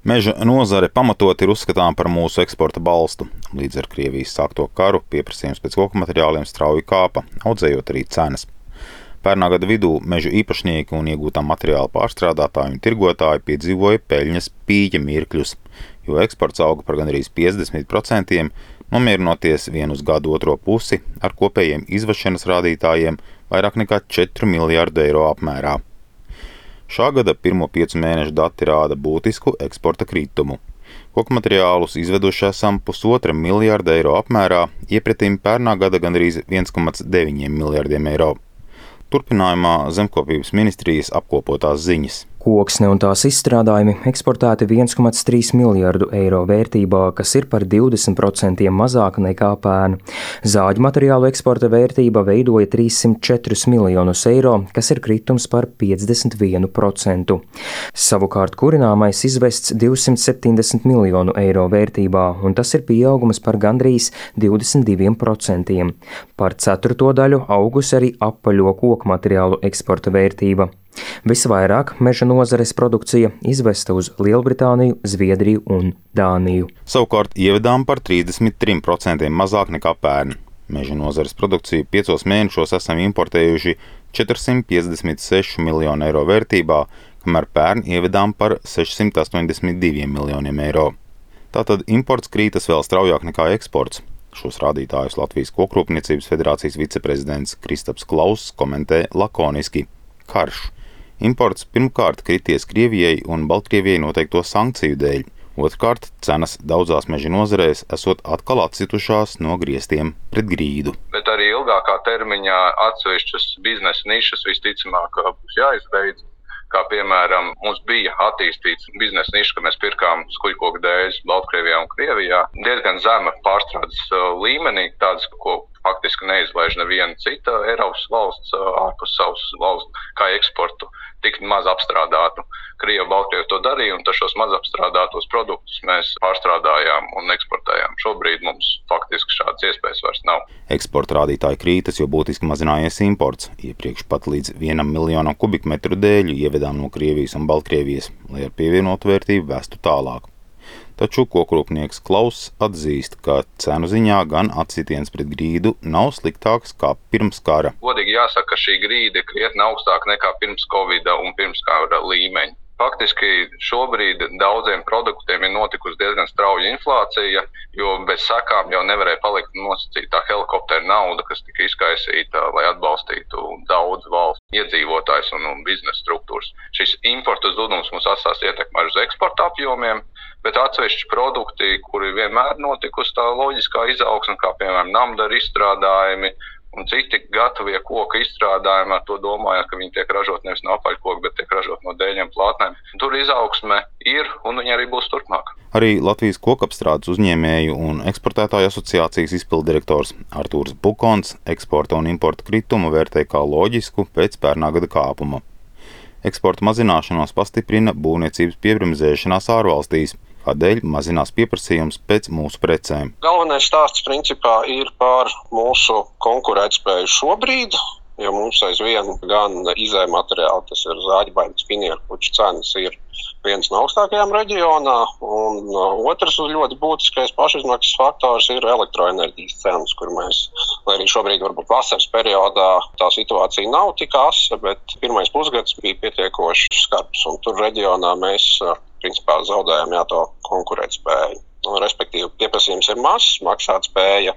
Meža nozare pamatot ir uzskatāms par mūsu eksporta balstu. Līdz ar Krievijas sākto karu pieprasījums pēc koku materiāliem strauji kāpa, audzējot arī cenas. Pērnā gada vidū meža īpašnieki un iegūtā materiāla pārstrādātāji un tirgotāji piedzīvoja peļņas pīķa mirkļus, jo eksports auga par gandrīz 50%, nomierinoties vienu uz gadu otro pusi ar kopējiem izvešanas rādītājiem vairāk nekā 4 miljārdu eiro apmērā. Šā gada pirmo piecu mēnešu dati rāda būtisku eksporta kritumu. Koku materiālus izveduši esam pusotra miljārda eiro apmērā, iepratīm pērnā gada gandrīz 1,9 miljārdiem eiro. Turpinājumā Zemkopības ministrijas apkopotās ziņas. Koksne un tās izstrādājumi eksportēti 1,3 miljardu eiro vērtībā, kas ir par 20% mazāk nekā pērn. Zāģu materiālu eksporta vērtība veidoja 304 miljonus eiro, kas ir kritums par 51%. Savukārt kurināmais izvests 270 miljonu eiro vērtībā, un tas ir pieaugums par gandrīz 22%. Par ceturto daļu augus arī apaļo koku materiālu eksporta vērtība. Visvairāk meža nozares produkcija izvesta uz Lielbritāniju, Zviedriju un Dāniju. Savukārt ievedām par 33% mazāk nekā pērn. Meža nozares produkciju piecos mēnešos esam importējuši 456 miljonu eiro vērtībā, kamēr pērn ievedām par 682 miljoniem eiro. Tātad imports krītas vēl straujāk nekā eksports. Šos rādītājus Latvijas Kokrūpniecības federācijas viceprezidents Kristaps Klauss komentē lakoniski - karš. Imports pirmkārt krities Krievijai un Baltkrievijai noteikto sankciju dēļ. Otrkārt, cenas daudzās meža nozarēs esot atkal atcitušās no griestiem pret grīdu. Bet arī ilgākā termiņā atsevišķas biznesa nišas visticamāk būs jāizbeidz. Kā piemēram, mums bija attīstīts biznesa niša, ka mēs pirkām skujkoku dēļus Baltkrievijā un Krievijā. Diezgan zema pārstrādes līmenī, tādas, ko faktiski neizlaiž neviena cita Eiropas valsts ārpus savas valsts, kā eksportu, tik maz apstrādātu. Krievija, Baltkrievija to darīja, un šos maz apstrādātos produktus mēs pārstrādājām un eksportējām. Šobrīd mums faktiski šādas iespējas vairs nav. Eksporta rādītāji krītas, jo būtiski mazinājies imports. Iepriekš pat līdz vienam miljonam kubikmetru dēļu ievedām no Krievijas un Baltkrievijas, lai ar pievienotu vērtību vestu tālāk taču kokrūpnieks Klauss atzīst, ka cenu ziņā gan atsitiens pret grīdu nav sliktāks kā pirms kara. Godīgi jāsaka, ka šī grīda ir krietni augstāka nekā pirms Covid un pirms kara līmeņa. Faktiski šobrīd daudziem produktiem ir notikusi diezgan strauja inflācija, jo bez sekām jau nevarēja palikt nosacītā helikoptera nauda, kas tika izkaisīta, lai atbalstītu daudz valsts iedzīvotājus un, un biznesa struktūras. Šis importa zudums mums atstās ietekmi uz eksporta apjomiem, bet atsevišķi produkti, kuri vienmēr notikusi tā loģiskā izaugsme, kā piemēram namdara izstrādājumi. Un citi gatavie koku izstrādājumi ar to domājot, ka viņi tiek ražot nevis no apaļkoka, bet tiek ražot no dēļiem plātnēm. Tur izaugsme ir un viņa arī būs turpmāk. Arī Latvijas kokapstrādes uzņēmēju un eksportētāju asociācijas izpildirektors Artūrs Bukons eksporta un importa kritumu vērtē kā loģisku pēc pērnā gada kāpuma. Eksporta mazināšanos pastiprina būvniecības piebremzēšanās ārvalstīs kādēļ mazinās pieprasījums pēc mūsu precēm. Galvenais stāsts principā ir par mūsu konkurētspēju šobrīd. Jo mums aizvien gan izējuma materiāli, tas ir zāģibaļas, finieru puķu cenas, ir viens no augstākajām reģionā. Un otrs ļoti būtiskais pašizmaksas faktors ir elektroenerģijas cenas, kur mēs, lai arī šobrīd varbūt vasaras periodā tā situācija nav tik asa, bet pirmais pusgads bija pietiekoši skarbs. Un tur reģionā mēs principā zaudējam jā, to konkurētspēju. Respektīvi, pieprasījums ir mazs, maksātspēja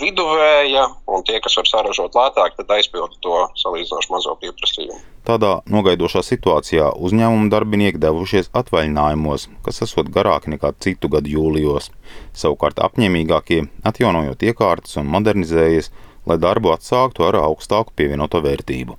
viduvēja, un tie, kas var saražot lētāk, tad aizpilda to salīdzinoši mazo pieprasījumu. Tādā nogaidošā situācijā uzņēmuma darbinieki devušies atvaļinājumos, kas esot garāki nekā citu gadu jūlijos. Savukārt apņēmīgākie atjaunojot iekārtas un modernizējies, lai darbu atsāktu ar augstāku pievienoto vērtību.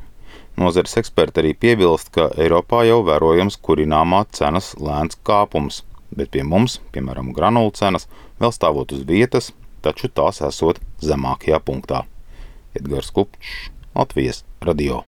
Nozares eksperti arī piebilst, ka Eiropā jau vērojams kurināmā cenas lēns kāpums, bet pie mums, piemēram, granulu cenas, vēl stāvot uz vietas, taču tās esot zemākajā punktā. Edgars Kupčs, Latvijas radio.